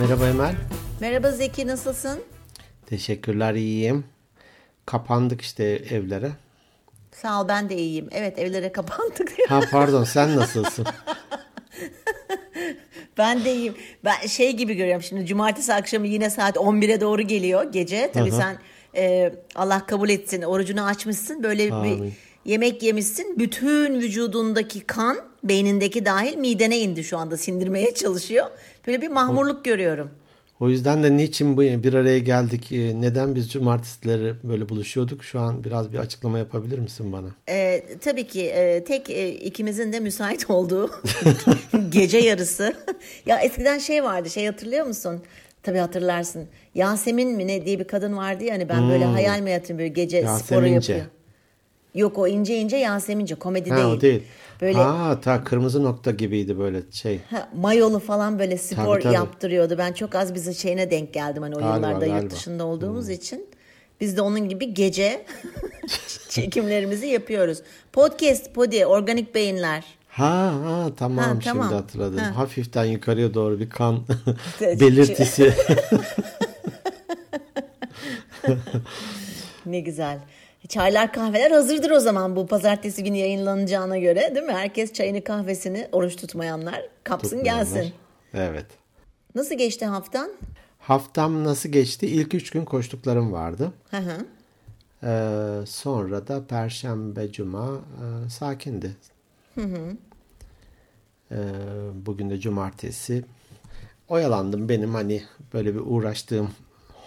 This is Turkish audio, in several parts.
Merhaba Emel. Merhaba Zeki nasılsın? Teşekkürler iyiyim. Kapandık işte evlere. Sağ ol ben de iyiyim. Evet evlere kapandık. Ha pardon sen nasılsın? ben de iyiyim. Ben şey gibi görüyorum şimdi cumartesi akşamı yine saat 11'e doğru geliyor gece. Tabii hı. sen e, Allah kabul etsin orucunu açmışsın. Böyle Amin. bir yemek yemişsin. Bütün vücudundaki kan beynindeki dahil midene indi şu anda sindirmeye çalışıyor. Böyle bir mahmurluk görüyorum. O yüzden de niçin bu bir araya geldik? Ee, Neden biz cumartesileri böyle buluşuyorduk? Şu an biraz bir açıklama yapabilir misin bana? Ee, tabii ki e, tek e, ikimizin de müsait olduğu gece yarısı. ya eskiden şey vardı şey hatırlıyor musun? Tabii hatırlarsın. Yasemin mi ne diye bir kadın vardı ya hani ben böyle hayal mi yatırım böyle gece sporu Yasemince. yapıyor. Yok o ince ince Yasemince komedi Ha değil. o değil. Böyle Ha ta kırmızı nokta gibiydi böyle şey. ha, mayolu falan böyle spor Tabii, tabii. yaptırıyordu. Ben çok az bize şeyine denk geldim hani o Galiba, yıllarda galiba. Hmm. yurt dışında olduğumuz için. Biz de onun gibi gece çekimlerimizi yapıyoruz. Podcast, podi, organik beyinler. Ha, ha tamam, Ha, şimdi tamam. hatırladım. Ha. Hafiften yukarıya doğru bir kan belirtisi. Ne güzel. Çaylar kahveler hazırdır o zaman bu pazartesi günü yayınlanacağına göre değil mi? Herkes çayını kahvesini oruç tutmayanlar kapsın gelsin. Evet. Nasıl geçti haftan? Haftam nasıl geçti? İlk üç gün koştuklarım vardı. Hı hı. Ee, sonra da Perşembe, Cuma e, sakindi. Ee, bugün de Cumartesi. Oyalandım benim hani böyle bir uğraştığım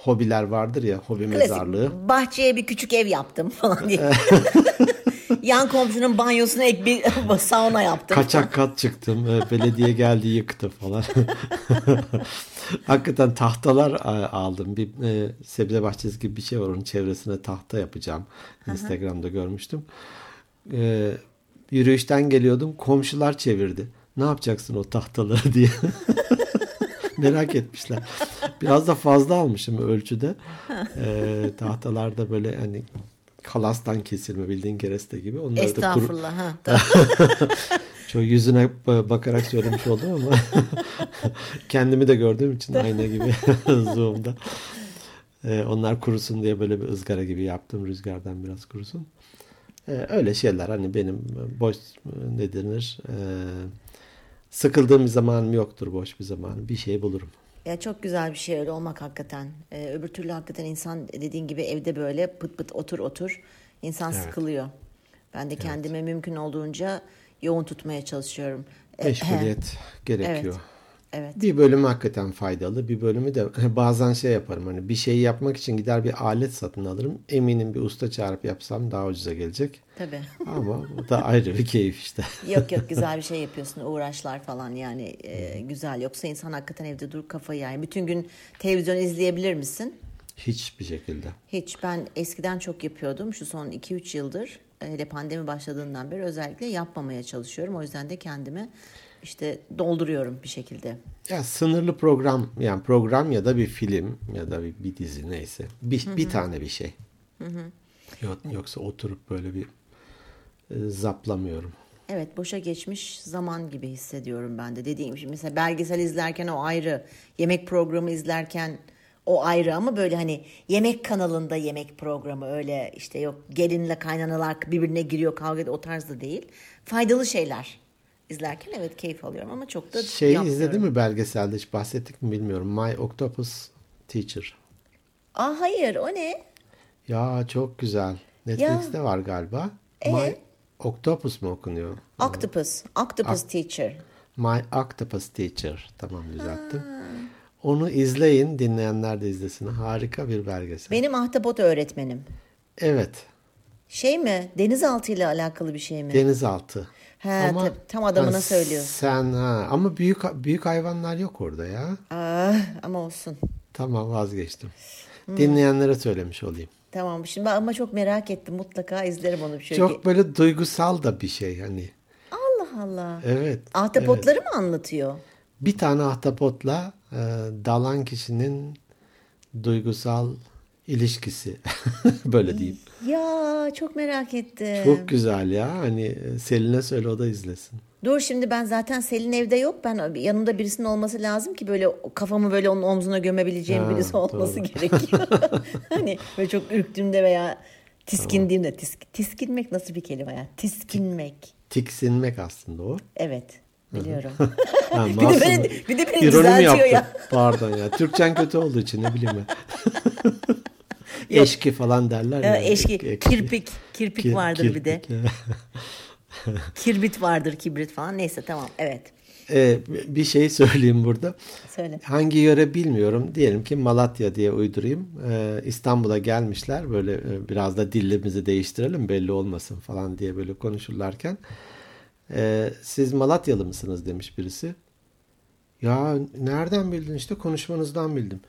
hobiler vardır ya hobi mezarlığı. Klasik. Bahçeye bir küçük ev yaptım falan diye. Yan komşunun banyosuna ek bir sauna yaptım. Kaçak kat çıktım. Ee, Belediye geldi yıktı falan. Hakikaten tahtalar a- aldım. Bir e, sebze bahçesi gibi bir şey var. Onun çevresine tahta yapacağım. Instagram'da görmüştüm. Ee, yürüyüşten geliyordum. Komşular çevirdi. Ne yapacaksın o tahtaları diye. Merak etmişler. Biraz da fazla almışım ölçüde. Ee, tahtalarda böyle hani kalastan kesilme bildiğin kereste gibi. Onları da kuru, Estağfurullah. Ha, tamam. çok yüzüne ba- bakarak söylemiş oldum ama kendimi de gördüğüm için ayna gibi Zoom'da. Ee, onlar kurusun diye böyle bir ızgara gibi yaptım rüzgardan biraz kurusun. Ee, öyle şeyler hani benim boş ne denir ee, sıkıldığım bir zamanım yoktur boş bir zaman bir şey bulurum. Ya çok güzel bir şey öyle olmak hakikaten. Ee, öbür türlü hakikaten insan dediğin gibi evde böyle pıt pıt otur otur insan sıkılıyor. Ben de kendime mümkün olduğunca yoğun tutmaya çalışıyorum. Ee, Meşguliyet gerekiyor. Evet. Evet. Bir bölümü hakikaten faydalı. Bir bölümü de bazen şey yaparım. Hani bir şeyi yapmak için gider bir alet satın alırım. Eminim bir usta çağırıp yapsam daha ucuza gelecek. Tabii. Ama bu da ayrı bir keyif işte. Yok yok güzel bir şey yapıyorsun uğraşlar falan yani e, güzel yoksa insan hakikaten evde dur kafayı yani bütün gün televizyon izleyebilir misin? Hiçbir şekilde. Hiç ben eskiden çok yapıyordum şu son 2-3 yıldır e, hele pandemi başladığından beri özellikle yapmamaya çalışıyorum o yüzden de kendimi işte dolduruyorum bir şekilde. Ya sınırlı program yani program ya da bir film ya da bir, bir dizi neyse. Bir, bir tane bir şey. Yok, yoksa oturup böyle bir e, zaplamıyorum. Evet boşa geçmiş zaman gibi hissediyorum ben de dediğim gibi mesela belgesel izlerken o ayrı yemek programı izlerken o ayrı ama böyle hani yemek kanalında yemek programı öyle işte yok gelinle kaynanalar birbirine giriyor kavga ediyor o tarzda değil faydalı şeyler izlerken evet keyif alıyorum ama çok da Şeyi yapmıyorum. izledin mi belgeselde hiç bahsettik mi bilmiyorum. My Octopus Teacher. Aa hayır o ne? Ya çok güzel. Netflix'te var galiba. Ee? My Octopus mu okunuyor? Octopus. Octopus Teacher. My Octopus Teacher. Tamam düzelttim. Onu izleyin. Dinleyenler de izlesin. Harika bir belgesel. Benim ahtapot öğretmenim. Evet. Şey mi? Denizaltı ile alakalı bir şey mi? Denizaltı. He, tabii, tam adamına Ha, söylüyorsun. Sen ha ama büyük büyük hayvanlar yok orada ya. Aa, ama olsun. Tamam vazgeçtim. Hmm. Dinleyenlere söylemiş olayım. Tamam şimdi ben ama çok merak ettim. Mutlaka izlerim onu. Şöyle Çok böyle duygusal da bir şey hani. Allah Allah. Evet. Ahtapotları mı anlatıyor? Bir tane ahtapotla e, dalan kişinin duygusal ilişkisi böyle diyeyim. Ya çok merak ettim. Çok güzel ya. Hani Selin'e söyle o da izlesin. Dur şimdi ben zaten Selin evde yok. Ben yanımda birisinin olması lazım ki böyle kafamı böyle onun omzuna gömebileceğim Ha, birisi olması doğru. gerekiyor. hani böyle çok ürktüğümde veya tiskindiğimde tisk- tiskinmek nasıl bir kelime ya? Tiskinmek. Tiksinmek aslında o. Evet. Biliyorum. Ha, bir de beni, bir de beni düzeltiyor yaptın? ya. Pardon ya. Türkçen kötü olduğu için ne bileyim ben. Eşki falan derler ya. Ee, Eşki, Ek- kirpik, kirpik Kir- vardır bir de. kirpik, ya. Kirbit vardır, kibrit falan. Neyse tamam, evet. Ee, bir şey söyleyeyim burada. Söyle. Hangi yöre bilmiyorum. Diyelim ki Malatya diye uydurayım. Ee, İstanbul'a gelmişler. Böyle e, biraz da dilimizi değiştirelim belli olmasın falan diye böyle konuşurlarken. Ee, siz Malatyalı mısınız demiş birisi. Ya nereden bildin işte konuşmanızdan bildim.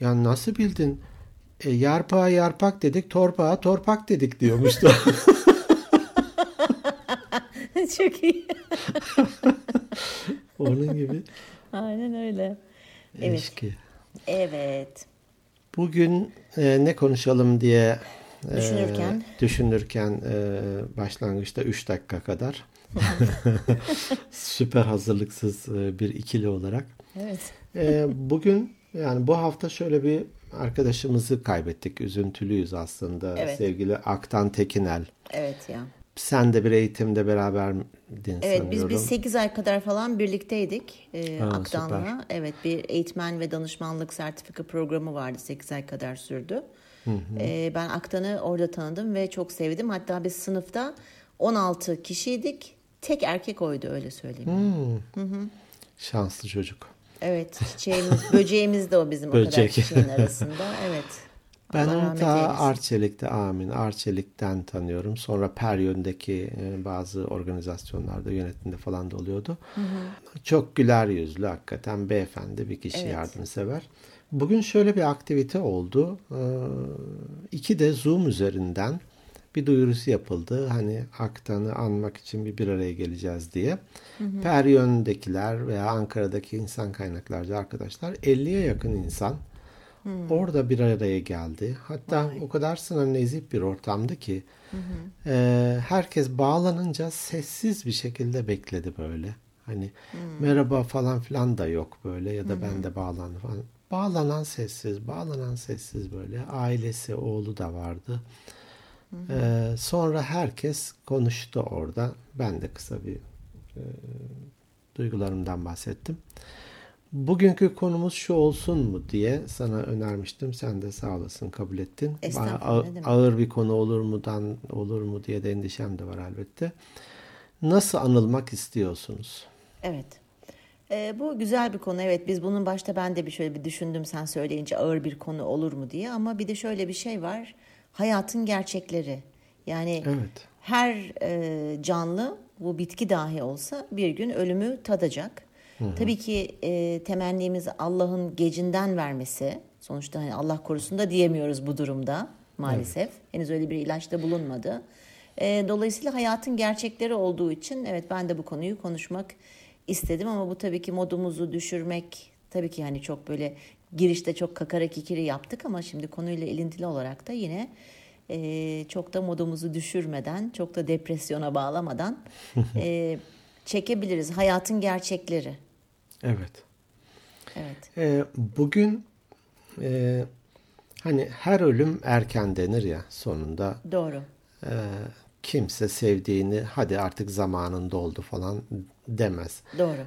Ya nasıl bildin? E, yarpağa yarpak dedik, torpağa torpak dedik diyormuştu. Çok iyi. Onun gibi. Aynen öyle. Evet. ilişki. Evet. Bugün e, ne konuşalım diye e, Düşünürken? düşünürken e, başlangıçta 3 dakika kadar süper hazırlıksız e, bir ikili olarak Evet. e, bugün yani bu hafta şöyle bir arkadaşımızı kaybettik. Üzüntülüyüz aslında. Evet. Sevgili Aktan Tekinel. Evet ya. Sen de bir eğitimde beraberdin Evet biz sanıyorum. biz 8 ay kadar falan birlikteydik e, Ha, Aktan'la. süper. Evet bir eğitmen ve danışmanlık sertifika programı vardı 8 ay kadar sürdü. E, ben Aktan'ı orada tanıdım ve çok sevdim. Hatta biz sınıfta 16 kişiydik. Tek erkek oydu öyle söyleyeyim. Hmm. Şanslı çocuk. Evet çiçeğimiz, böceğimiz de o bizim o kadar Böcek. kişinin arasında. Evet. Ben Allah onu ta eylesin. Arçelik'te amin. Arçelik'ten tanıyorum. Sonra Peryon'daki e, bazı organizasyonlarda yönetimde falan da oluyordu. Çok güler yüzlü hakikaten beyefendi bir kişi Evet. yardımsever. Bugün şöyle bir aktivite oldu. Ee, İki de Zoom üzerinden bir duyurusu yapıldı. Hani Aktan'ı anmak için bir bir araya geleceğiz diye. Peryon'dakiler veya Ankara'daki insan kaynaklarca arkadaşlar 50'ye yakın insan orada bir araya geldi. Hatta o kadar sınır nezih bir ortamdı ki e, herkes bağlanınca sessiz bir şekilde bekledi böyle. Hani merhaba falan filan da yok böyle ya da ben de bağlandım falan. Bağlanan sessiz, bağlanan sessiz böyle. Ailesi, oğlu da vardı. Ee, sonra herkes konuştu orada. Ben de kısa bir e, duygularımdan bahsettim. Bugünkü konumuz şu olsun mu diye sana önermiştim. Sen de sağ olasın kabul ettin. Demek. ağır bir konu olur mudan olur mu diye de endişem de var elbette. Nasıl anılmak istiyorsunuz? Evet. Ee, bu güzel bir konu. Evet biz bunun başta ben de bir şöyle bir düşündüm sen söyleyince ağır bir konu olur mu diye. Ama bir de şöyle bir şey var. Hayatın gerçekleri. Yani Evet. her e, canlı bu bitki dahi olsa bir gün ölümü tadacak. Tabii ki e, temennimiz Allah'ın gecinden vermesi. Sonuçta hani Allah korusun da diyemiyoruz bu durumda maalesef. Henüz öyle bir ilaçta bulunmadı. E, dolayısıyla hayatın gerçekleri olduğu için evet ben de bu konuyu konuşmak istedim ama bu tabii ki modumuzu düşürmek tabii ki hani çok böyle girişte çok kakara kikiri yaptık ama şimdi konuyla ilintili olarak da yine e, çok da modumuzu düşürmeden çok da depresyona bağlamadan e, çekebiliriz hayatın gerçekleri. Evet. Evet. Ee, bugün e, hani her ölüm erken denir ya sonunda. Doğru. Ee, kimse sevdiğini hadi artık zamanın doldu falan demez. Doğru.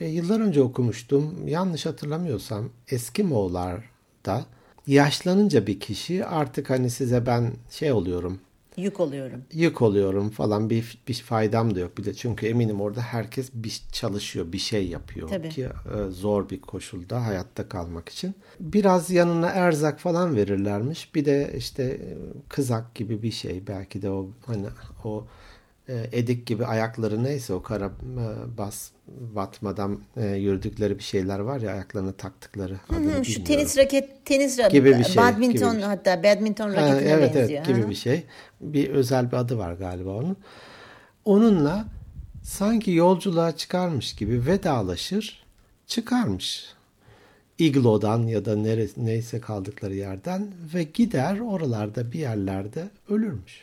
E, yıllar önce okumuştum. Yanlış hatırlamıyorsam Eskimoğullar'da yaşlanınca bir kişi artık hani size ben şey oluyorum Yük oluyorum. yük oluyorum falan bir, bir faydam da yok. Bir de çünkü eminim orada herkes bir çalışıyor, bir şey yapıyor Tabii. ki e, zor bir koşulda hayatta kalmak için. Biraz yanına erzak falan verirlermiş. Bir de işte e, kızak gibi bir şey. Belki de o hani o edik gibi ayakları neyse o kara e, bas batmadan e, yürüdükleri bir şeyler var ya ayaklarına taktıkları. adını Hı, şu tenis raket tenis raket Gibi bir şey, badminton gibi bir şey. hatta badminton Ha, raketine evet benziyor. evet gibi ha. bir şey. Bir özel bir adı var galiba onun. Onunla sanki yolculuğa çıkarmış gibi vedalaşır, çıkarmış. iglodan ya da neresi, neyse kaldıkları yerden ve gider oralarda bir yerlerde ölürmüş.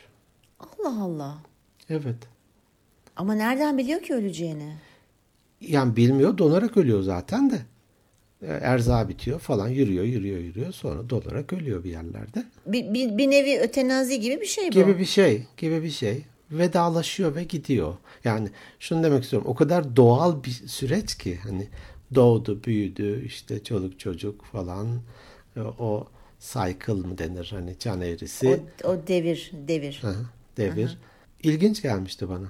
Allah Allah. Evet. Ama nereden biliyor ki öleceğini? Yani bilmiyor donarak ölüyor zaten de. E, Erza bitiyor falan yürüyor yürüyor yürüyor sonra donarak ölüyor bir yerlerde. Bir, bir, bir nevi ötenazi gibi bir şey bu. Gibi bir şey gibi bir şey. Vedalaşıyor ve gidiyor. Yani şunu demek istiyorum o kadar doğal bir süreç ki hani doğdu büyüdü işte çoluk çocuk falan E, o cycle mı denir hani can eğrisi O, o devir, devir. Hı hı, devir. İlginç gelmişti bana.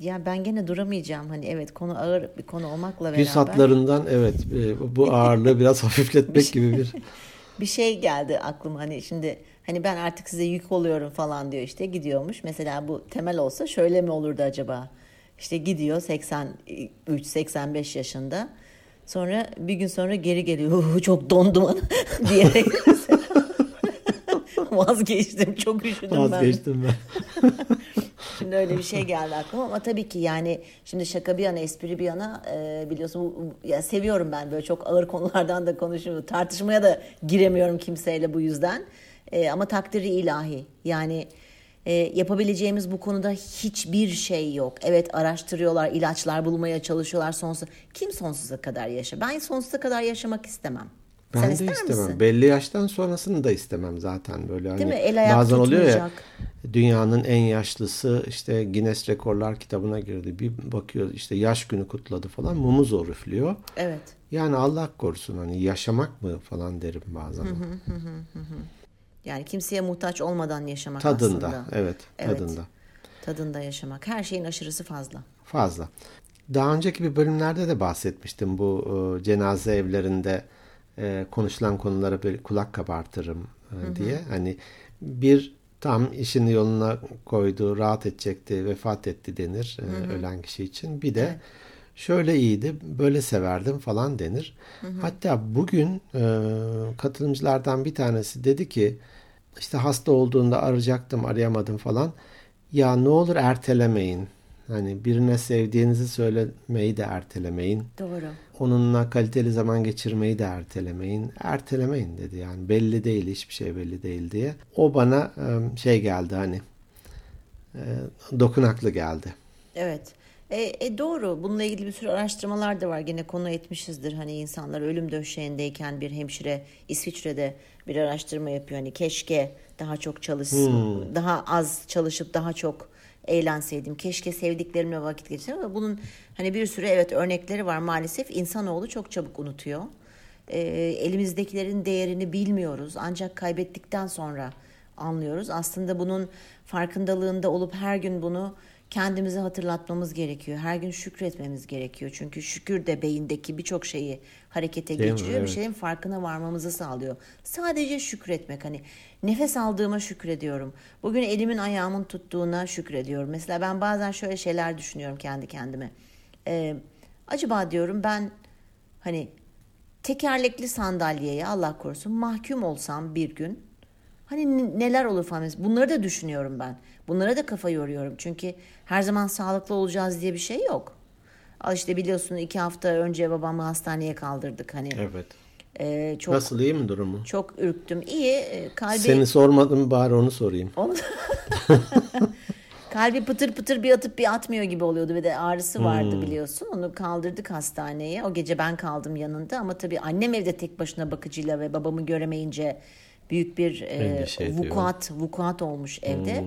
Ya ben gene duramayacağım. Hani evet konu ağır bir konu olmakla beraber. Yüz hatlarından evet e, bu ağırlığı biraz hafifletmek gibi bir bir şey geldi aklıma hani şimdi hani ben artık size yük oluyorum falan diyor işte gidiyormuş. Mesela bu temel olsa şöyle mi olurdu acaba? İşte gidiyor 83 85 yaşında. Sonra bir gün sonra geri geliyor. "Uu, Çok dondum diyerek vazgeçtim. Çok üşüdüm ben. vazgeçtim ben. Şimdi öyle bir şey geldi aklıma ama tabii ki yani şimdi şaka bir yana espri bir yana e, biliyorsun ya seviyorum ben böyle çok ağır konulardan da konuşuyorum. Tartışmaya da giremiyorum kimseyle bu yüzden. E, ama takdiri ilahi. Yani e, yapabileceğimiz bu konuda hiçbir şey yok. Evet araştırıyorlar, ilaçlar bulmaya çalışıyorlar sonsuz. Kim sonsuza kadar yaşa? Ben sonsuza kadar yaşamak istemem. Ben Sen de ister istemem. misin? Belli yaştan sonrasını da istemem zaten böyle. Hani Değil mi? El ayak bazen oluyor ya tutmayacak. dünyanın en yaşlısı işte Guinness Rekorlar kitabına girdi. Bir bakıyor işte yaş günü kutladı falan mumu zor üflüyor. Evet. Yani Allah korusun hani yaşamak mı falan derim bazen. Yani kimseye muhtaç olmadan yaşamak Tadında aslında. evet, Evet. tadında. Tadında yaşamak. Her şeyin aşırısı fazla. Fazla. Daha önceki bir bölümlerde de bahsetmiştim bu e, cenaze evlerinde e, konuşulan konulara bir kulak kabartırım e, diye. Hani bir tam işini yoluna koydu, rahat edecekti, vefat etti denir e, ölen kişi için. Bir de şöyle iyiydi, böyle severdim falan denir. Hatta bugün e, katılımcılardan bir tanesi dedi ki işte hasta olduğunda arayacaktım, arayamadım falan. Ya ne olur ertelemeyin. Hani birine sevdiğinizi söylemeyi de ertelemeyin. Doğru. Onunla kaliteli zaman geçirmeyi de ertelemeyin. Ertelemeyin dedi yani belli değil hiçbir şey belli değil diye. O bana şey geldi hani dokunaklı geldi. Evet. E, e, doğru. Bununla ilgili bir sürü araştırmalar da var. Gene konu etmişizdir. Hani insanlar ölüm döşeğindeyken bir hemşire İsviçre'de bir araştırma yapıyor. Hani keşke daha çok çalışsın. Daha az çalışıp daha çok eğlenseydim. Keşke sevdiklerimle vakit geçirsem. Ama bunun hani bir sürü evet örnekleri var. Maalesef insanoğlu çok çabuk unutuyor. E, elimizdekilerin değerini bilmiyoruz. Ancak kaybettikten sonra anlıyoruz. Aslında bunun farkındalığında olup her gün bunu kendimize hatırlatmamız gerekiyor. Her gün şükretmemiz gerekiyor. Çünkü şükür de beyindeki birçok şeyi harekete Değil mi? geçiriyor. Bir Evet. şeyin farkına varmamızı sağlıyor. Sadece şükretmek hani nefes aldığıma şükrediyorum. Bugün elimin ayağımın tuttuğuna şükrediyorum. Mesela ben bazen şöyle şeyler düşünüyorum kendi kendime. Ee, acaba diyorum ben hani tekerlekli sandalyeye Allah korusun mahkum olsam bir gün hani neler olur falan. Bunları da düşünüyorum ben. Bunlara da kafa yoruyorum. Çünkü her zaman sağlıklı olacağız diye bir şey yok. Al işte biliyorsun iki hafta önce babamı hastaneye kaldırdık. Hani Evet. e, çok Nasıl iyi mi durumu? çok ürktüm. İyi e, kalbi Seni sormadım bari onu sorayım. onu- Kalbi pıtır pıtır bir atıp bir atmıyor gibi oluyordu ve de ağrısı vardı biliyorsun. Onu kaldırdık hastaneye. O gece ben kaldım yanında ama tabii annem evde tek başına bakıcıyla ve babamı göremeyince büyük bir e, ediyor. vukuat vukuat olmuş evde.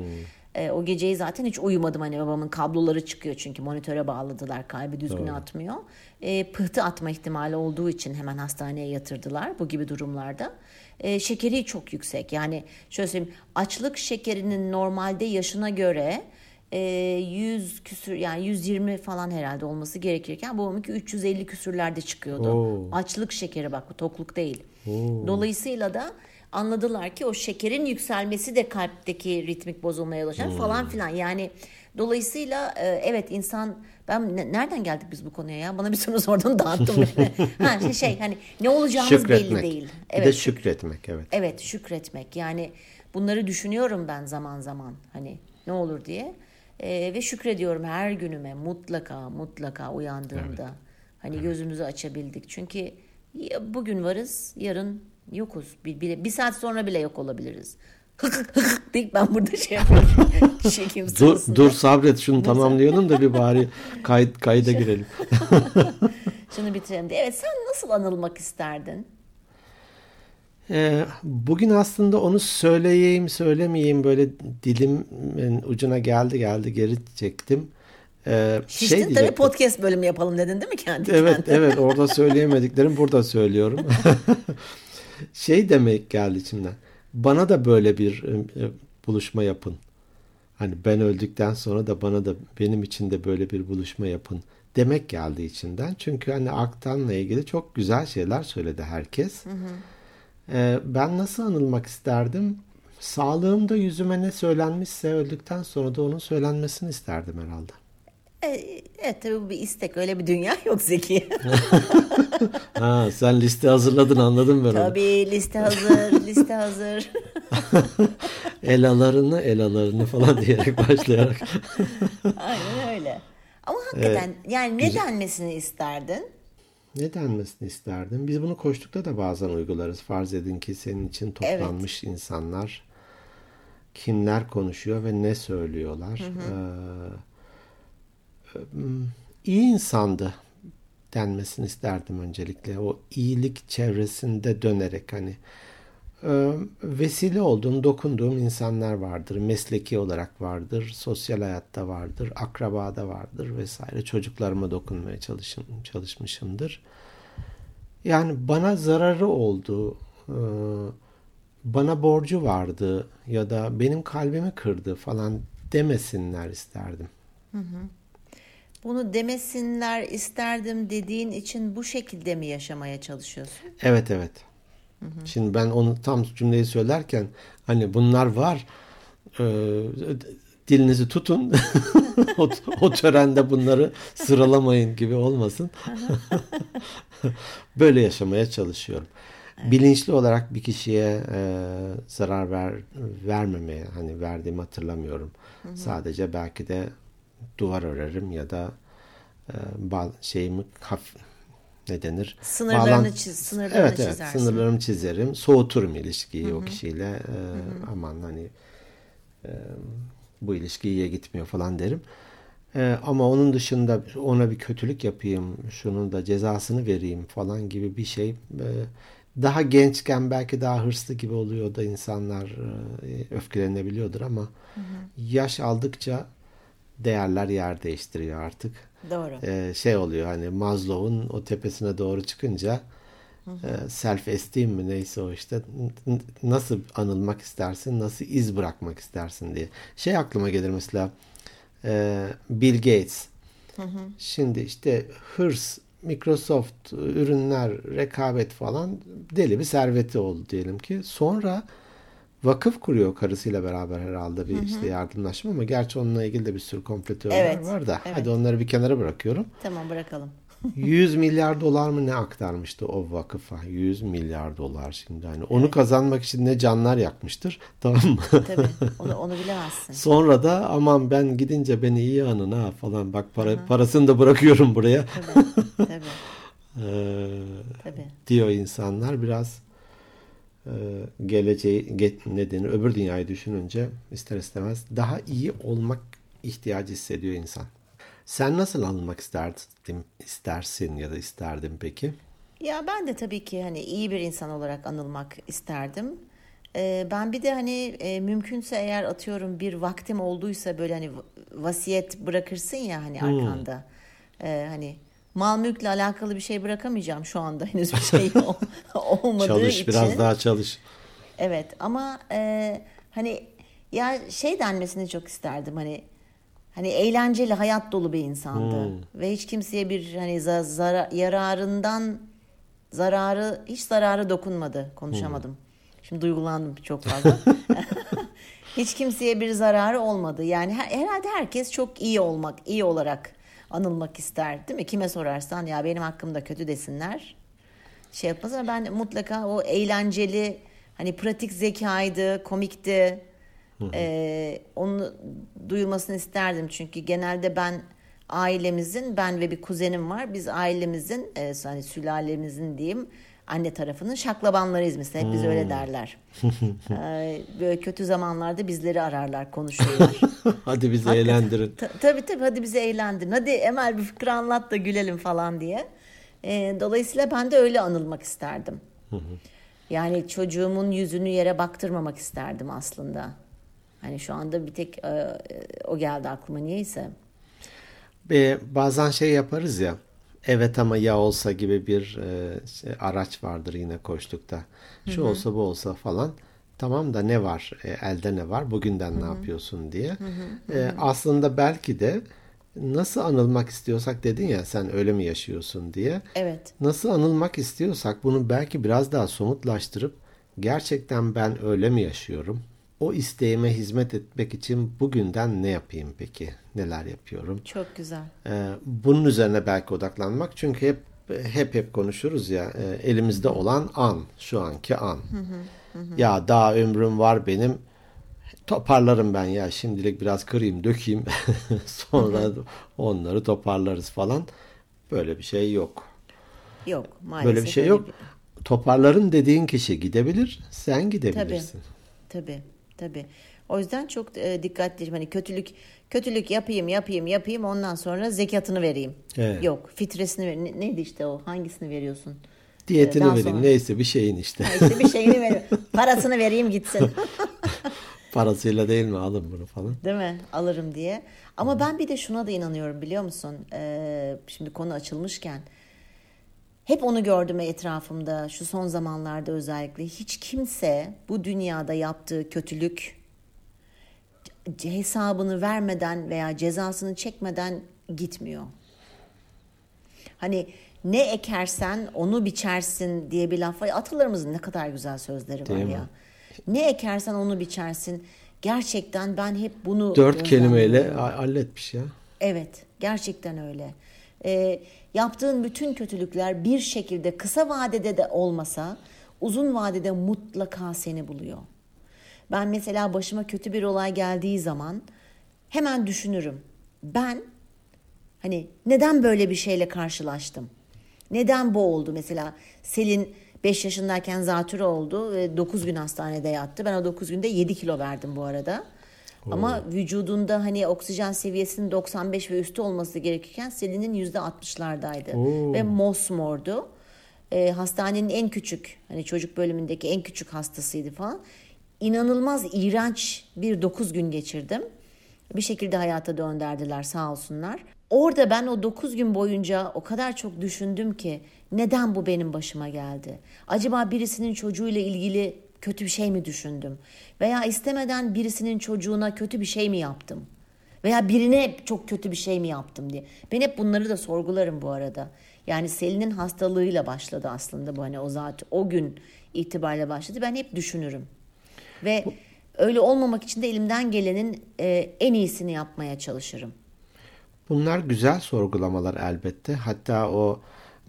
E, o geceyi zaten hiç uyumadım hani babamın kabloları çıkıyor çünkü monitöre bağladılar kalbi düzgün atmıyor. E, pıhtı atma ihtimali olduğu için hemen hastaneye yatırdılar bu gibi durumlarda. E, şekeri çok yüksek yani şöyle söyleyeyim açlık şekerinin normalde yaşına göre e, 100 küsür yani 120 falan herhalde olması gerekirken babamınki 350 küsürlerde çıkıyordu. Oo. Açlık şekeri bak bu tokluk değil. Dolayısıyla da anladılar ki o şekerin yükselmesi de kalpteki ritmik bozulmaya yol açar falan filan. Yani dolayısıyla e, evet insan ben ne- nereden geldik biz bu konuya ya? Bana bir soru sordun dağıttım beni. ha şey, şey hani ne olacağımız Şükretmek. belli değil. Bir Evet. de şükretmek evet. Evet şükretmek yani bunları düşünüyorum ben zaman zaman hani ne olur diye Ee, ve şükrediyorum her günüme mutlaka mutlaka uyandığımda hani gözümüzü açabildik çünkü bugün varız, yarın yokuz. Bir, bir, bir saat sonra bile yok olabiliriz. Deyip ben burada şey yapıyorum. Çekim Dur, dur sabret şunu tamamlayalım da bir bari kayıt, kayda girelim. Şunu bitirelim diye. Evet sen nasıl anılmak isterdin? Ee, bugün aslında onu söyleyeyim söylemeyeyim böyle dilimin ucuna geldi geldi geri çektim. Ee, Şiştin şey tabii diyecektim. podcast bölümü yapalım dedin değil mi kendi Evet kendine? evet orada söyleyemediklerim burada söylüyorum. Şey demek geldi içimden. Bana da böyle bir e, e, buluşma yapın. Hani ben öldükten sonra da bana da benim için de böyle bir buluşma yapın demek geldi içinden. Çünkü hani Aktan'la ilgili çok güzel şeyler söyledi herkes. Ee, ben nasıl anılmak isterdim? Sağlığımda yüzüme ne söylenmişse öldükten sonra da onun söylenmesini isterdim herhalde. E, Evet tabii bu bir istek. Öyle bir dünya yok Zeki. Ha, sen liste hazırladın anladım ben onu. tabii liste hazır, liste hazır. Elalarını elalarını falan diyerek başlayarak. Aynen öyle. Ama hakikaten yani ne denmesini isterdin? ne denmesini isterdim? Biz bunu koştukta da bazen uygularız. Farz edin ki senin için toplanmış insanlar kimler konuşuyor ve ne söylüyorlar. Ee, iyi insandı denmesini isterdim öncelikle. O iyilik çevresinde dönerek hani e, vesile olduğum, dokunduğum insanlar vardır. Mesleki olarak vardır, sosyal hayatta vardır, akrabada vardır vesaire. Çocuklarıma dokunmaya çalışım, çalışmışımdır. Yani bana zararı oldu, e, bana borcu vardı ya da benim kalbimi kırdı falan demesinler isterdim. Bunu demesinler isterdim dediğin için bu şekilde mi yaşamaya çalışıyorsun? Evet evet. Şimdi ben onu tam cümleyi söylerken hani bunlar var e, dilinizi tutun o, o törende bunları sıralamayın gibi olmasın. Böyle yaşamaya çalışıyorum. Bilinçli olarak bir kişiye e, zarar ver, vermemeye hani verdiğimi hatırlamıyorum. Sadece belki de duvar örerim ya da şeyimi hafif ne denir? Sınırlarını Bağlan- çiz, sınırlarını evet, evet, çizersin. sınırlarımı çizerim. Soğuturum ilişkiyi o kişiyle. E, aman hani e, bu ilişki iyiye gitmiyor falan derim. E, ama onun dışında ona bir kötülük yapayım, şunun da cezasını vereyim falan gibi bir şey. E, daha gençken belki daha hırslı gibi oluyor da insanlar e, öfkelenebiliyordur ama yaş aldıkça değerler yer değiştiriyor artık. Doğru. Ee, şey oluyor hani Maslow'un o tepesine doğru çıkınca e, self esteem mi neyse o işte nasıl anılmak istersin nasıl iz bırakmak istersin diye. Şey aklıma gelir mesela e, Bill Gates. Şimdi işte hırs Microsoft ürünler rekabet falan deli bir serveti oldu diyelim ki. Sonra vakıf kuruyor karısıyla beraber herhalde bir işte yardımlaşma ama gerçi onunla ilgili de bir sürü komplo teoriler Evet, var da evet. hadi onları bir kenara bırakıyorum. Tamam bırakalım. 100 milyar dolar mı ne aktarmıştı o vakıfa? 100 milyar dolar şimdi. Hani onu kazanmak için ne canlar yakmıştır. Tamam mı? Tabii onu, onu bilemezsin. Sonra da aman ben gidince beni iyi anın ha falan. Bak para, parasını da bırakıyorum buraya. Tabii. Tabii. Ee, Tabii. diyor insanlar biraz geleceği ge- ne denir öbür dünyayı düşününce ister istemez daha iyi olmak ihtiyacı hissediyor insan. Sen nasıl anılmak isterdin, istersin ya da isterdin peki? Ya ben de tabii ki hani iyi bir insan olarak anılmak isterdim. Ee, ben bir de hani e, mümkünse eğer atıyorum bir vaktim olduysa böyle hani vasiyet bırakırsın ya hani arkanda. Ee, hani mal mülkle alakalı bir şey bırakamayacağım şu anda henüz bir şey ol- olmadığı Çalış için. biraz daha çalış. Evet ama e, hani ya şey denmesini çok isterdim hani hani eğlenceli hayat dolu bir insandı ve hiç kimseye bir hani za- zara- yararından zararı hiç zararı dokunmadı konuşamadım. Şimdi duygulandım çok fazla. hiç kimseye bir zararı olmadı. Yani her- herhalde herkes çok iyi olmak, iyi olarak anılmak ister değil mi? Kime sorarsan ya benim hakkımda kötü desinler şey yapmaz ama ben mutlaka o eğlenceli hani pratik zekaydı, komikti. Ee, onu duyulmasını isterdim çünkü genelde ben ailemizin ben ve bir kuzenim var. Biz ailemizin e, hani sülalemizin diyeyim anne tarafının şaklabanlarıyız mesela. Hep biz öyle derler. Ee, böyle kötü zamanlarda bizleri ararlar, konuşurlar. Hadi bizi Hakikaten. eğlendirin. Ta- tabii tabii hadi bizi eğlendirin. Hadi Emel bir fıkra anlat da gülelim falan diye. Ee, dolayısıyla ben de öyle anılmak isterdim. Yani çocuğumun yüzünü yere baktırmamak isterdim aslında. Hani şu anda bir tek e, o geldi aklıma niyeyse. Ve bazen şey yaparız ya. Evet ama ya olsa gibi bir e, şey, araç vardır yine koştukta. Şu olsa bu olsa falan. Tamam da ne var? E, elde ne var? Bugünden ne yapıyorsun diye. E, aslında belki de nasıl anılmak istiyorsak dedin ya sen öyle mi yaşıyorsun diye. Evet. Nasıl anılmak istiyorsak bunu belki biraz daha somutlaştırıp gerçekten ben öyle mi yaşıyorum? O isteğime hizmet etmek için bugünden ne yapayım peki? Neler yapıyorum? Çok güzel. Ee, bunun üzerine belki odaklanmak. Çünkü hep hep hep konuşuruz ya e, elimizde olan an, şu anki an. Ya daha ömrüm var benim. Toparlarım ben ya şimdilik biraz kırayım, dökeyim. Sonra onları toparlarız falan. Böyle bir şey yok. Yok maalesef. Böyle bir şey yok. Toparlarım dediğin kişi gidebilir, sen gidebilirsin. Tabii, tabii. O yüzden çok e, dikkatliyim. Hani kötülük kötülük yapayım, yapayım, yapayım ondan sonra zekatını vereyim. Evet. Yok, fitresini ver. Ne- neydi işte o? Hangisini veriyorsun? Diyetini Daha vereyim sonra- neyse bir şeyin işte. Ha, işte bir şeyini ver. Parasını vereyim gitsin. Parasıyla değil mi alın bunu falan. Değil mi? Alırım diye. Ama ben bir de şuna da inanıyorum biliyor musun? Ee, şimdi konu açılmışken. Hep onu gördüm etrafımda şu son zamanlarda özellikle. Hiç kimse bu dünyada yaptığı kötülük hesabını vermeden veya cezasını çekmeden gitmiyor. Hani ne ekersen onu biçersin diye bir laf var. Atalarımızın ne kadar güzel sözleri var Değil mi? ya. Ne ekersen onu biçersin. Gerçekten ben hep bunu Dört kelimeyle halletmiş ya. Evet, gerçekten öyle. Ee, yaptığın bütün kötülükler bir şekilde kısa vadede de olmasa uzun vadede mutlaka seni buluyor. Ben mesela başıma kötü bir olay geldiği zaman hemen düşünürüm. Ben hani neden böyle bir şeyle karşılaştım? Neden bu oldu? Mesela Selin 5 yaşındayken zatürre oldu ve 9 gün hastanede yattı. Ben o 9 günde 7 kilo verdim bu arada. Ama vücudunda hani oksijen seviyesinin 95 ve üstü olması gerekirken Selin'in %60'lardaydı. Oo. Ve mosmordu. Ee, hastanenin en küçük hani çocuk bölümündeki en küçük hastasıydı falan. İnanılmaz iğrenç bir 9 gün geçirdim. Bir şekilde hayata döndürdüler sağ olsunlar. Orada ben o 9 gün boyunca o kadar çok düşündüm ki neden bu benim başıma geldi? Acaba birisinin çocuğuyla ilgili kötü bir şey mi düşündüm? Veya istemeden birisinin çocuğuna kötü bir şey mi yaptım? Veya birine çok kötü bir şey mi yaptım diye. Ben hep bunları da sorgularım bu arada. Yani Selin'in hastalığıyla başladı aslında bu hani o zaten o gün itibariyle başladı. Ben hep düşünürüm. Ve öyle olmamak için de elimden gelenin e, en iyisini yapmaya çalışırım. Bunlar güzel sorgulamalar elbette. Hatta o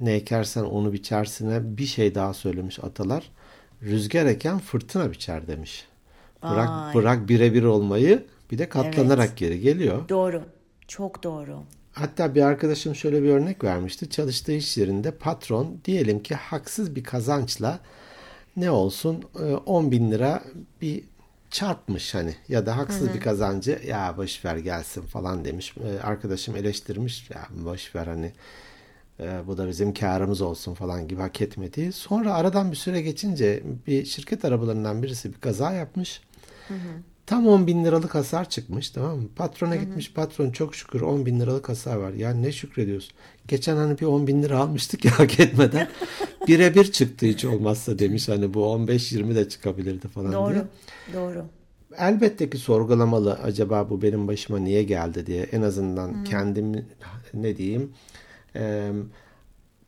ne ekersen onu biçersine bir şey daha söylemiş atalar. Rüzgar eken fırtına biçer demiş. Bırak Vay. bırak birebir olmayı bir de katlanarak geri geliyor. Doğru. Çok doğru. Hatta bir arkadaşım şöyle bir örnek vermişti. Çalıştığı iş yerinde patron diyelim ki haksız bir kazançla ne olsun e, 10 bin lira bir çarpmış hani ya da haksız bir kazancı ya boş ver gelsin falan demiş. E, Arkadaşım eleştirmiş ya boş ver hani e, bu da bizim karımız olsun falan gibi hak etmediği. Sonra aradan bir süre geçince bir şirket arabalarından birisi bir kaza yapmış. Tam 10 bin liralık hasar çıkmış tamam mı? Patrona gitmiş patron çok şükür 10 bin liralık hasar var. Ya ne şükrediyorsun? Geçen hani bir 10 bin lira almıştık ya hak etmeden. Birebir çıktı hiç olmazsa demiş hani bu 15-20 de çıkabilirdi falan diye. Doğru. Doğru. Elbette ki sorgulamalı acaba bu benim başıma niye geldi diye en azından kendimi ne diyeyim e,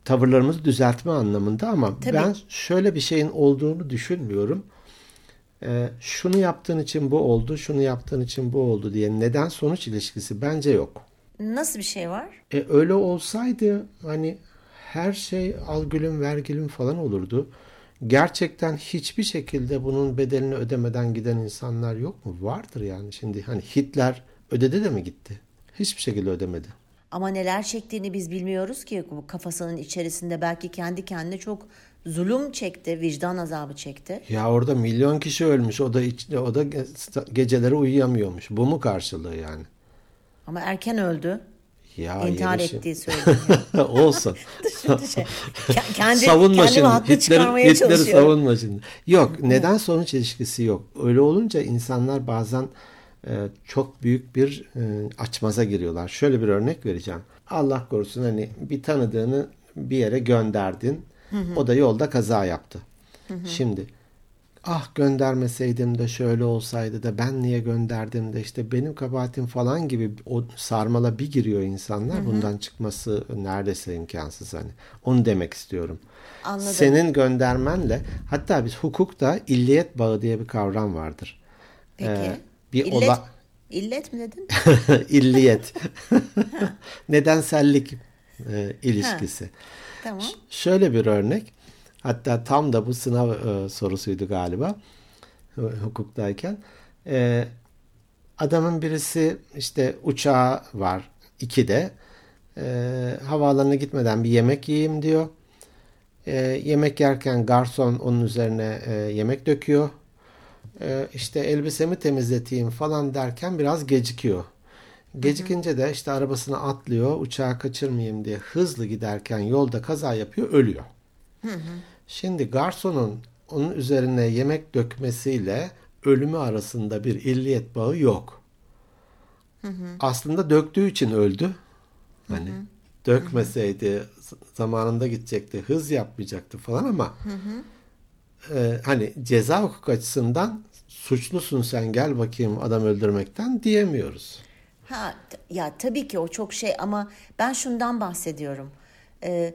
tavırlarımızı düzeltme anlamında ama Tabii. ben şöyle bir şeyin olduğunu düşünmüyorum. E, şunu yaptığın için bu oldu, şunu yaptığın için bu oldu diye neden sonuç ilişkisi bence yok. Nasıl bir şey var? E, öyle olsaydı hani her şey al gülüm ver gülüm falan olurdu. Gerçekten hiçbir şekilde bunun bedelini ödemeden giden insanlar yok mu? Vardır yani. Şimdi hani Hitler ödedi de mi gitti? Hiçbir şekilde ödemedi. Ama neler çektiğini biz bilmiyoruz ki bu kafasının içerisinde belki kendi kendine çok zulüm çekti, vicdan azabı çekti. Ya orada milyon kişi ölmüş. O da iç, o da ge- geceleri uyuyamıyormuş. Bu mu karşılığı yani? Ama erken öldü. Ya İntihar şey- ettiği söyleniyor. Olsun. Şey, kendi, savunma kendimi şimdi. haklı Hitler, çıkarmaya Hitler'i savunma şimdi. Yok. Neden sonuç ilişkisi yok. Öyle olunca insanlar bazen çok büyük bir e, açmaza giriyorlar. Şöyle bir örnek vereceğim. Allah korusun hani bir tanıdığını bir yere gönderdin. O da yolda kaza yaptı. Şimdi ah göndermeseydim de şöyle olsaydı da ben niye gönderdim de işte benim kabahatim falan gibi o sarmala bir giriyor insanlar. Bundan çıkması neredeyse imkansız hani. Onu demek istiyorum. Anladım. Senin göndermenle hatta biz hukukta illiyet bağı diye bir kavram vardır. Peki. Ee, bir illet, ola- illet mi dedin? illiyet. Nedensellik e, ilişkisi. tamam. Şöyle bir örnek. Hatta tam da bu sınav e, sorusuydu galiba hukuktayken. E, adamın birisi işte uçağı var ikide. E, havaalanına gitmeden bir yemek yiyeyim diyor. E, yemek yerken garson onun üzerine e, yemek döküyor. E, işte elbisemi temizleteyim falan derken biraz gecikiyor. Gecikince de işte arabasına atlıyor uçağı kaçırmayayım diye hızlı giderken yolda kaza yapıyor ölüyor. Şimdi garsonun onun üzerine yemek dökmesiyle ölümü arasında bir illiyet bağı yok. Aslında döktüğü için öldü. Hani dökmeseydi zamanında gidecekti, hız yapmayacaktı falan ama e, hani ceza hukuk açısından suçlusun sen gel bakayım adam öldürmekten diyemiyoruz. Ha ya tabii ki o çok şey ama ben şundan bahsediyorum. Ee,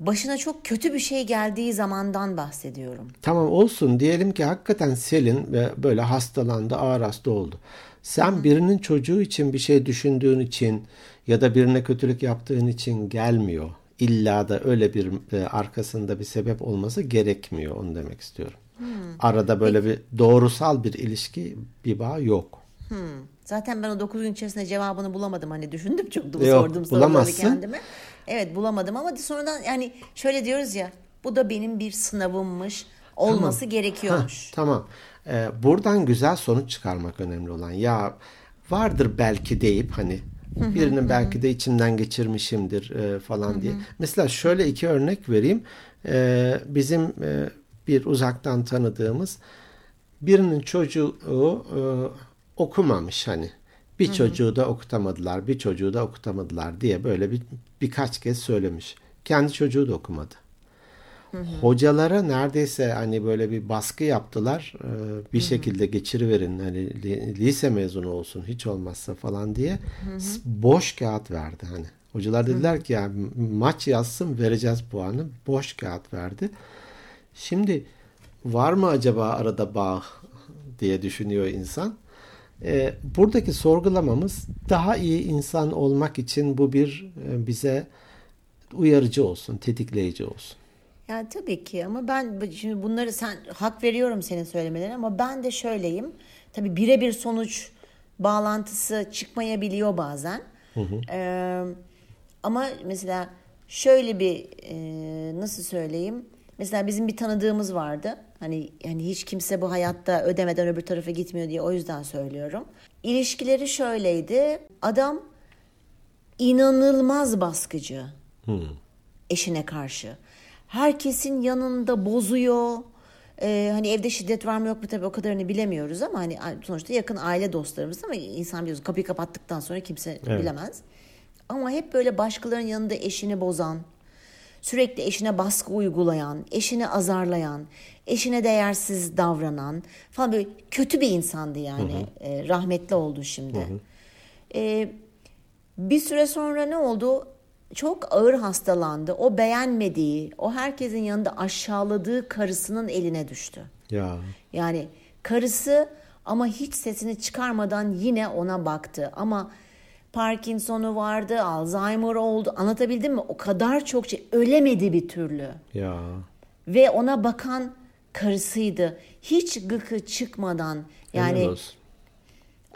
başına çok kötü bir şey geldiği zamandan bahsediyorum. Tamam olsun diyelim ki hakikaten Selin böyle hastalandı, ağır hasta oldu. Sen birinin çocuğu için bir şey düşündüğün için ya da birine kötülük yaptığın için gelmiyor. İlla da öyle bir e, arkasında bir sebep olması gerekmiyor onu demek istiyorum. Arada böyle bir doğrusal bir ilişki, bir bağ yok. Hmm. Zaten ben o 9 gün içerisinde cevabını bulamadım. Hani düşündüm çok da Yok, sorduğum soruları kendime. Evet bulamadım ama sonradan yani şöyle diyoruz ya bu da benim bir sınavımmış olması gerekiyormuş. Tamam. Ee, buradan güzel sonuç çıkarmak önemli olan. Ya vardır belki deyip hani birinin belki de içimden geçirmişimdir e, falan diye. Mesela şöyle iki örnek vereyim. Ee, bizim e, bir uzaktan tanıdığımız birinin çocuğu e, okumamış hani. Bir çocuğu da okutamadılar, bir çocuğu da okutamadılar diye böyle bir birkaç kez söylemiş. Kendi çocuğu da okumadı. Hocalara neredeyse hani böyle bir baskı yaptılar. Ee, Bir şekilde geçiriverin hani li- lise mezunu olsun hiç olmazsa falan diye. S- Boş kağıt verdi hani. Hocalar dediler ki ya maç yazsın vereceğiz puanı. Boş kağıt verdi. Şimdi var mı acaba arada bağ diye düşünüyor insan. Ee, buradaki sorgulamamız daha iyi insan olmak için bu bir e, bize uyarıcı olsun, tetikleyici olsun. Ya tabii ki ama ben şimdi bunları sen hak veriyorum senin söylemelerine ama ben de şöyleyim. Tabii birebir sonuç bağlantısı çıkmayabiliyor bazen. Ee, ama mesela şöyle bir e, nasıl söyleyeyim? Mesela bizim bir tanıdığımız vardı. Hani yani hiç kimse bu hayatta ödemeden öbür tarafa gitmiyor diye o yüzden söylüyorum. İlişkileri şöyleydi. Adam inanılmaz baskıcı eşine karşı. Herkesin yanında bozuyor. Ee, hani evde şiddet var mı yok mu tabii o kadarını bilemiyoruz ama hani sonuçta yakın aile dostlarımız ama insan biliyorsun kapıyı kapattıktan sonra kimse Evet. bilemez. Ama hep böyle başkalarının yanında eşini bozan, sürekli eşine baskı uygulayan, eşini azarlayan, eşine değersiz davranan falan böyle kötü bir insandı yani. Ee, rahmetli oldu şimdi. Ee, bir süre sonra ne oldu? Çok ağır hastalandı. O beğenmediği, o herkesin yanında aşağıladığı karısının eline düştü. Ya Yani karısı ama hiç sesini çıkarmadan yine ona baktı. Ama Parkinson'u vardı, Alzheimer oldu. Anlatabildim mi? O kadar çok şey ölemedi bir türlü. ya Ve ona bakan karısıydı. Hiç gıkı çıkmadan yani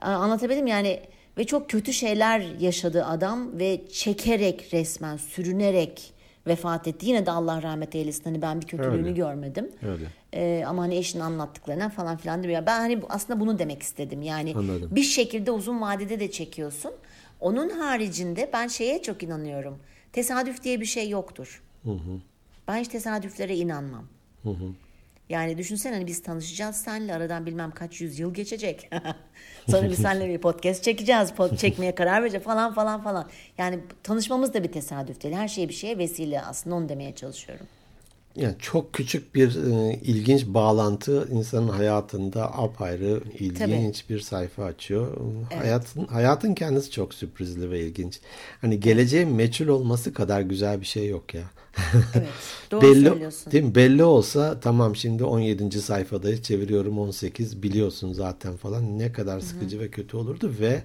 Anlatabildim yani Ve çok kötü şeyler yaşadı adam ve çekerek resmen sürünerek vefat etti. Yine de Allah rahmet eylesin. Hani ben bir kötülüğünü Öyle. görmedim. Öyle. Ee, ama hani eşinin anlattıklarına falan filan diyor. Ben hani aslında bunu demek istedim. Yani Anladım. bir şekilde uzun vadede de çekiyorsun. Onun haricinde ben şeye çok inanıyorum. Tesadüf diye bir şey yoktur. Ben hiç tesadüflere inanmam. Yani düşünsene hani biz tanışacağız senle aradan bilmem kaç yüzyıl geçecek. Sonra biz seninle bir podcast çekeceğiz. Pod çekmeye karar vereceğiz falan falan falan. Yani tanışmamız da bir tesadüf değil. Her şey bir şeye vesile aslında onu demeye çalışıyorum. Yani çok küçük bir e, ilginç bağlantı insanın hayatında apayrı ilginç bir sayfa açıyor. Hayatın hayatın kendisi çok sürprizli ve ilginç. Hani geleceğin meçhul olması kadar güzel bir şey yok ya. Evet. Doğru belli, söylüyorsun. Değil mi? Belli olsa tamam şimdi 17. sayfadayız çeviriyorum 18 biliyorsun zaten falan ne kadar sıkıcı ve kötü olurdu ve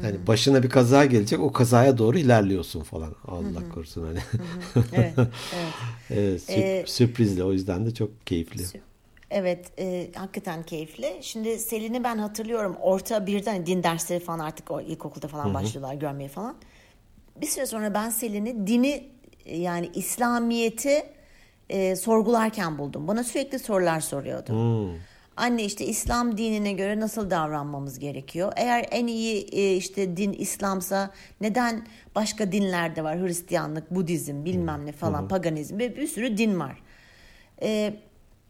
hani başına bir kaza gelecek o kazaya doğru ilerliyorsun falan. Allah korusun hani. Evet, evet. Evet, sürp- Ee, sürprizli o yüzden de çok keyifli. Evet, e, hakikaten keyifli. Şimdi Selin'i ben hatırlıyorum. Orta birden hani din dersleri falan artık o ilkokulda falan başlıyorlar görmeye falan. Bir süre sonra ben Selin'i dini yani İslamiyet'i e, sorgularken buldum. Bana sürekli sorular soruyordu. Anne işte İslam dinine göre nasıl davranmamız gerekiyor? Eğer en iyi e, işte din İslamsa neden başka dinlerde var? Hristiyanlık, Budizm, bilmem ne falan, paganizm ve bir sürü din var. E,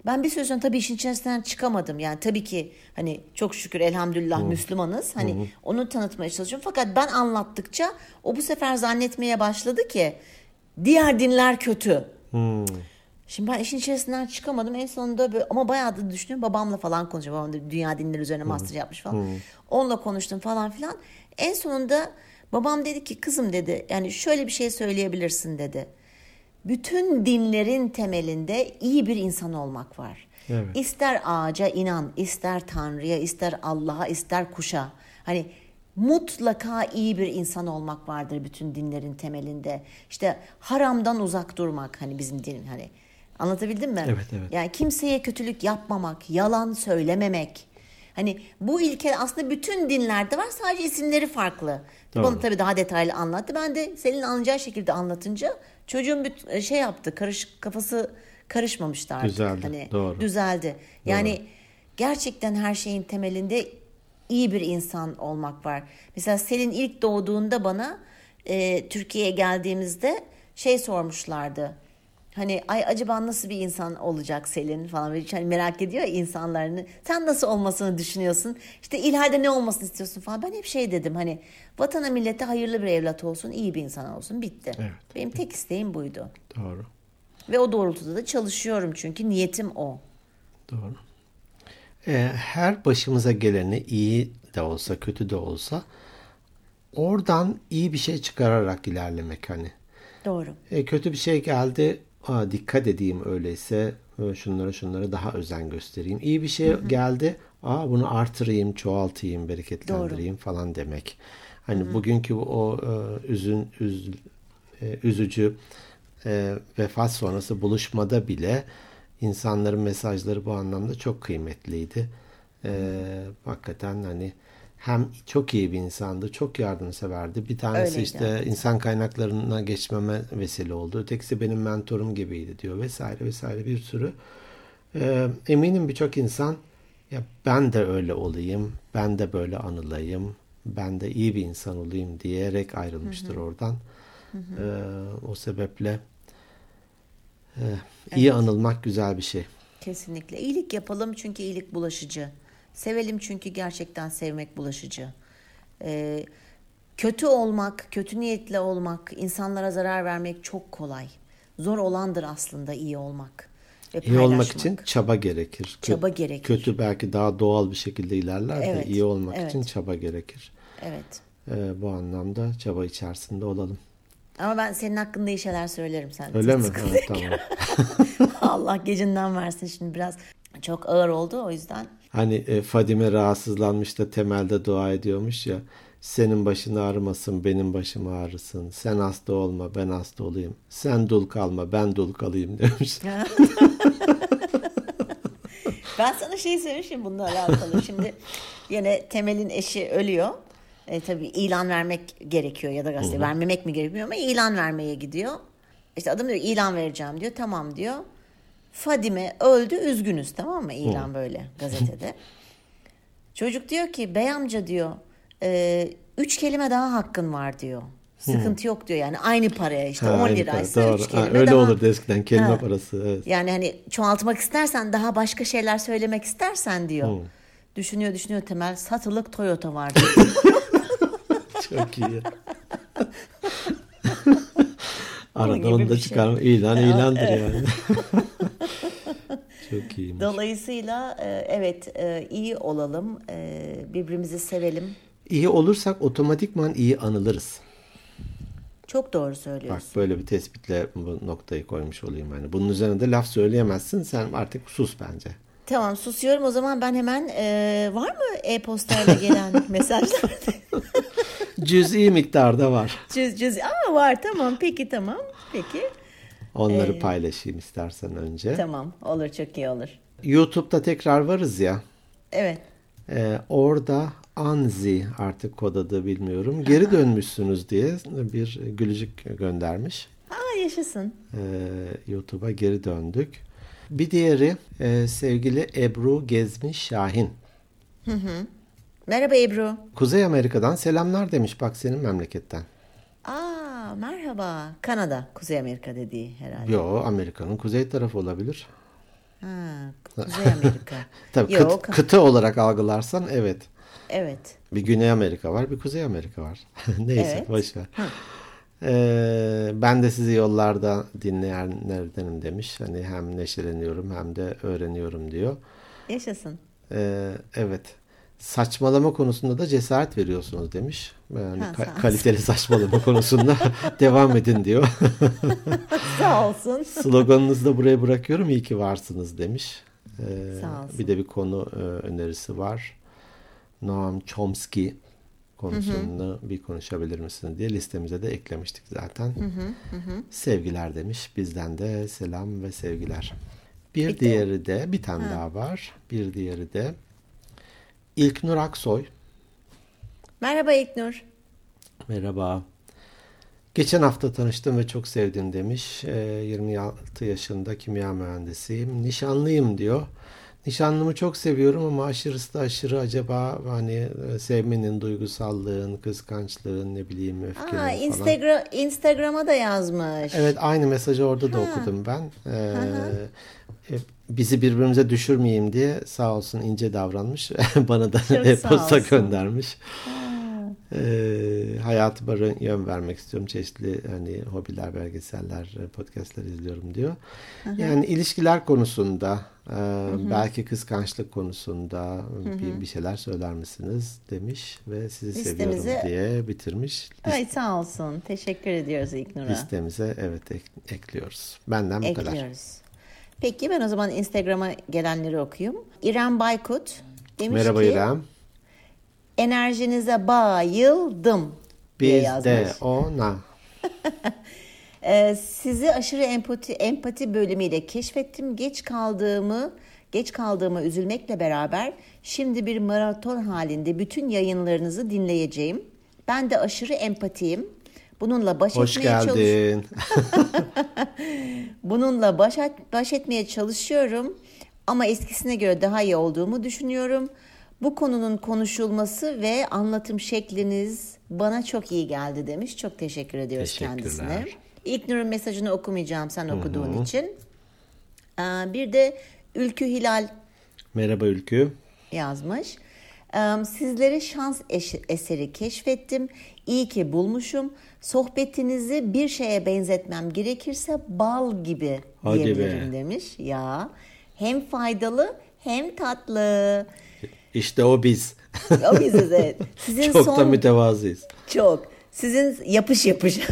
ben bir süre sonra tabii işin içerisinden çıkamadım. Yani tabii ki hani çok şükür elhamdülillah Müslümanız. Hani onu tanıtmaya çalışıyorum. Fakat ben anlattıkça o bu sefer zannetmeye başladı ki diğer dinler kötü. Şimdi ben işin içerisinden çıkamadım. En sonunda böyle, ama bayağı da düşünüyorum. Babamla falan konuşuyorum. Babam da dünya dinleri üzerine master yapmış falan. Onunla konuştum falan filan. En sonunda babam dedi ki kızım dedi yani şöyle bir şey söyleyebilirsin dedi. Bütün dinlerin temelinde iyi bir insan olmak var. Evet. İster ağaca inan, ister Tanrı'ya, ister Allah'a, ister kuşa. Hani mutlaka iyi bir insan olmak vardır bütün dinlerin temelinde. İşte haramdan uzak durmak hani bizim din hani anlatabildim mi? Evet, evet. Yani kimseye kötülük yapmamak, yalan söylememek. Hani bu ilke aslında bütün dinlerde var sadece isimleri farklı. Doğru. Bana tabii daha detaylı anlattı. Ben de senin anlayacağı şekilde anlatınca çocuğun bir şey yaptı. Karış kafası karışmamıştı artık. Düzeldi, Hani doğru. düzeldi. Yani gerçekten her şeyin temelinde iyi bir insan olmak var. Mesela Selin ilk doğduğunda bana e, Türkiye'ye geldiğimizde şey sormuşlardı. Hani ay acaba nasıl bir insan olacak Selin falan böyle hani merak ediyor ya insanlarını. Sen nasıl olmasını düşünüyorsun? İşte ileride ne olmasını istiyorsun falan. Ben hep şey dedim hani vatana millete hayırlı bir evlat olsun, iyi bir insan olsun bitti. Evet. Benim tek isteğim buydu. Doğru. Ve o doğrultuda da çalışıyorum çünkü niyetim o. Doğru. Ee, her başımıza geleni iyi de olsa kötü de olsa oradan iyi bir şey çıkararak ilerlemek hani. Doğru. E, kötü bir şey geldi. Aa, dikkat edeyim öyleyse e, şunlara şunlara daha özen göstereyim. İyi bir şey geldi. Aa, bunu artırayım, çoğaltayım, bereketlendireyim falan demek. Hani bugünkü o e, üzün üz, e, üzücü e, vefat sonrası buluşmada bile insanların mesajları bu anlamda çok kıymetliydi. E, hakikaten hani hem çok iyi bir insandı, çok yardımseverdi. Bir tanesi Öyleydi, işte insan kaynaklarına geçmeme vesile oldu. Ötekisi benim mentorum gibiydi diyor vesaire vesaire bir sürü. Ee, eminim birçok insan ya ben de öyle olayım, ben de böyle anılayım, ben de iyi bir insan olayım diyerek ayrılmıştır oradan. Ee, o sebeple e, iyi anılmak güzel bir şey. Kesinlikle. İyilik yapalım çünkü iyilik bulaşıcı. Sevelim çünkü gerçekten sevmek bulaşıcı. Ee, kötü olmak, kötü niyetli olmak, insanlara zarar vermek çok kolay. Zor olandır aslında iyi olmak. Ve İyi olmak için çaba gerekir. Çaba gerekir. Kötü belki daha doğal bir şekilde ilerler de Evet, iyi olmak evet. için çaba gerekir. Evet. Ee, bu anlamda çaba içerisinde olalım. Ama ben senin hakkında iyi şeyler söylerim sen. Öyle mi? Evet, tamam. Allah gecinden versin şimdi biraz çok ağır oldu o yüzden. Hani e, Fadime rahatsızlanmış da temelde dua ediyormuş ya. Senin başın ağrımasın, benim başım ağrısın. Sen hasta olma, ben hasta olayım. Sen dul kalma, ben dul kalayım demiş. Ben sana şey söylemişim bununla alakalı. Şimdi yine Temel'in eşi ölüyor. E, tabii ilan vermek gerekiyor ya da gazete vermemek mi gerekiyor ama ilan vermeye gidiyor. İşte adam diyor ilan vereceğim diyor. Tamam diyor. Fadime öldü üzgünüz tamam mı? İlan böyle gazetede. Çocuk diyor ki bey amca diyor e, üç kelime daha hakkın var diyor. Sıkıntı yok diyor yani aynı paraya işte Ha, 10 aynı liraysa para, 3 doğru. kelime Ha, öyle daha. olurdu eskiden kelime Ha. parası. Evet. Yani hani çoğaltmak istersen daha başka şeyler söylemek istersen diyor. Düşünüyor düşünüyor Temel satılık Toyota var diyor. Çok iyi. Arada onu da şey. çıkarma. İlan ilandır yani. Çok iyiymiş. Dolayısıyla e, evet e, iyi olalım, e, birbirimizi sevelim. İyi olursak otomatikman iyi anılırız. Çok doğru Bak söylüyorsun. böyle bir tespitle bu noktayı koymuş olayım. Yani bunun üzerine de laf söyleyemezsin. Sen artık sus bence. Tamam susuyorum o zaman ben hemen e, var mı e-postayla gelen mesajlar? Cüz'i miktarda var. cüz cüz ama var tamam peki tamam peki. Onları paylaşayım istersen önce. Tamam olur çok iyi olur. YouTube'da tekrar varız ya. Evet. Ee, orada Anzi artık kod adı bilmiyorum. Geri dönmüşsünüz diye bir gülücük göndermiş. Aa yaşasın. Ee, YouTube'a geri döndük. Bir diğeri e, sevgili Ebru Gezmiş Şahin. Merhaba Ebru. Kuzey Amerika'dan selamlar demiş bak senin memleketten. Aa merhaba. Kanada, Kuzey Amerika dediği herhalde. Yo Amerika'nın kuzey tarafı olabilir. Ha, Kuzey Amerika. Tabii Yo, kıt- kıta olarak algılarsan evet. Evet. Bir Güney Amerika var, bir Kuzey Amerika var. Neyse, Evet. boş ver. Ee, ben de sizi yollarda dinleyenlerdenim demiş. Hani hem neşeleniyorum hem de öğreniyorum diyor. Yaşasın. Ee, evet. Saçmalama konusunda da cesaret veriyorsunuz demiş. Yani Ha, ka- sağ ol. kaliteli saçmalama konusunda devam edin diyor. Sağ olsun. Sloganınızı da buraya bırakıyorum. İyi ki varsınız demiş. Ee, Sağ olsun. bir de bir konu e, önerisi var. Noam Chomsky konusunu bir konuşabilir misin diye listemize de eklemiştik zaten. Sevgiler demiş. Bizden de selam ve sevgiler. Bir Bitti. diğeri de bir tane daha var. Bir diğeri de İlknur Aksoy. Merhaba İlknur. Merhaba. Geçen hafta tanıştım ve çok sevdim demiş. Ee, 26 yaşında kimya mühendisiyim. Nişanlıyım diyor. Nişanlımı çok seviyorum ama aşırısı da aşırı acaba hani e, sevmenin, duygusallığın, kıskançlığın, ne bileyim öfkenin Aa, falan. Instagram, Instagram'a da yazmış. Evet aynı mesajı orada da okudum ben. Ee, e, bizi birbirimize düşürmeyeyim diye sağ olsun ince davranmış. Bana da e-posta sağ olsun. Ee, hayatıma rön- yön vermek istiyorum. Çeşitli hani hobiler, belgeseller, e, podcastler izliyorum diyor. Yani ilişkiler konusunda, e, belki kıskançlık konusunda bir, bir şeyler söyler misiniz demiş ve sizi seviyorum Listemize- diye bitirmiş. List- Ay sağ olsun. Teşekkür ediyoruz İlknur'a. Listemize evet ek- ekliyoruz. Benden bu kadar. Ekliyoruz. Peki ben o zaman Instagram'a gelenleri okuyayım. İrem Baykut demiş Merhaba ki İrem. Enerjinize bayıldım diye Biz yazmış. de ona. Ee, sizi aşırı empati empati bölümüyle keşfettim. Geç kaldığımı geç kaldığıma üzülmekle beraber şimdi bir maraton halinde bütün yayınlarınızı dinleyeceğim. Ben de aşırı empatiyim. Bununla baş Hoş etmeye geldin. bununla baş, baş etmeye çalışıyorum ama eskisine göre daha iyi olduğumu düşünüyorum. Bu konunun konuşulması ve anlatım şekliniz bana çok iyi geldi demiş. Çok teşekkür ediyoruz kendisine. İlknur'un mesajını okumayacağım sen okuduğun için. Ee, Bir de Ülkü Hilal Merhaba Ülkü. yazmış. Ee, Sizleri şans eseri keşfettim. İyi ki bulmuşum. Sohbetinizi bir şeye benzetmem gerekirse bal gibi Hadi diyebilirim be. demiş. Ya hem faydalı hem tatlı. İşte o biz. O biziz evet. Sizin Çok da son mütevazıyız. çok. Sizin yapış yapış.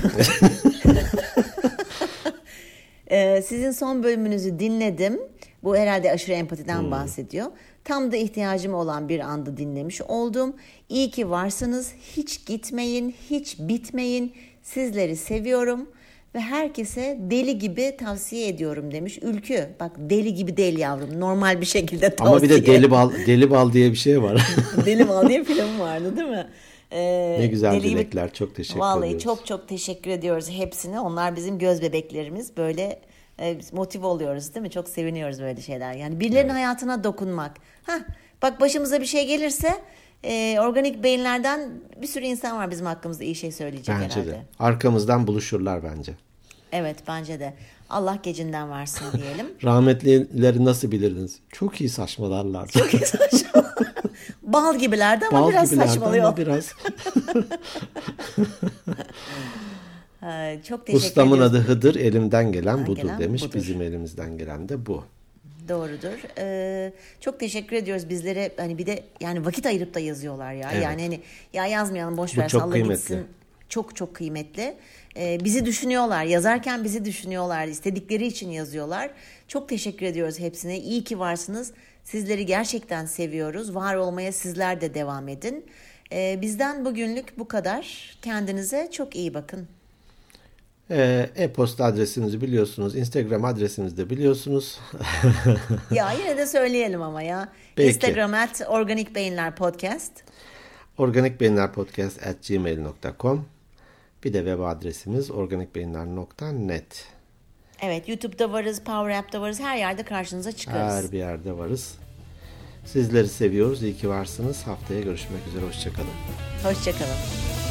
Ee, sizin son bölümünüzü dinledim. Bu herhalde aşırı empatiden Hmm. bahsediyor. Tam da ihtiyacım olan bir anda dinlemiş oldum. İyi ki varsınız. Hiç gitmeyin, hiç bitmeyin. Sizleri seviyorum ve herkese deli gibi tavsiye ediyorum demiş. Ülkü bak deli gibi değil yavrum. Normal bir şekilde tavsiye. Ama bir de deli bal deli bal diye bir şey var. Deli Mal diye film vardı değil mi? Ee, Ne güzel deli gibi- dilekler. Çok teşekkür Vallahi ediyoruz. çok çok teşekkür ediyoruz hepsine. Onlar bizim göz bebeklerimiz. Böyle e, motive oluyoruz değil mi? Çok seviniyoruz böyle şeyler. Yani birilerinin hayatına dokunmak. Hah, bak başımıza bir şey gelirse e, organik beyinlerden bir sürü insan var bizim hakkımızda iyi şey söyleyecek Bence herhalde. de. Arkamızdan buluşurlar bence. Evet bence de. Allah gecinden versin diyelim. Rahmetlileri nasıl bilirdiniz? Çok iyi saçmalarlar. Çok iyi saçma. Bal gibilerdi ama Bal biraz saçmalıyor. ama biraz. Çok teşekkür Ustamın ediyoruz. adı Hıdır, elimden gelen Elimden budur gelen demiş. budur. Bizim elimizden gelen de bu. Doğrudur. Ee, çok teşekkür ediyoruz bizlere. Hani bir de yani vakit ayırıp da yazıyorlar ya. Evet. Yani hani ya yazmayalım boş ver çok salla kıymetli. gitsin. Çok çok kıymetli. Ee, bizi düşünüyorlar. Yazarken bizi düşünüyorlar. İstedikleri için yazıyorlar. Çok teşekkür ediyoruz hepsine. İyi ki varsınız. Sizleri gerçekten seviyoruz. Var olmaya sizler de devam edin. Ee, bizden bugünlük bu kadar. Kendinize çok iyi bakın. Ee, E-posta adresimizi biliyorsunuz. Instagram adresimizi de biliyorsunuz. ya yine de söyleyelim ama ya. Peki. Instagram at Organik Beyinler Podcast. organikbeyinlerpodcast at gmail.com Bir de web adresimiz organikbeyinler.net Evet YouTube'da varız, Power App'ta varız. Her yerde karşınıza çıkarız. Her bir yerde varız. Sizleri seviyoruz. İyi ki varsınız. Haftaya görüşmek üzere. Hoşçakalın. Hoşçakalın.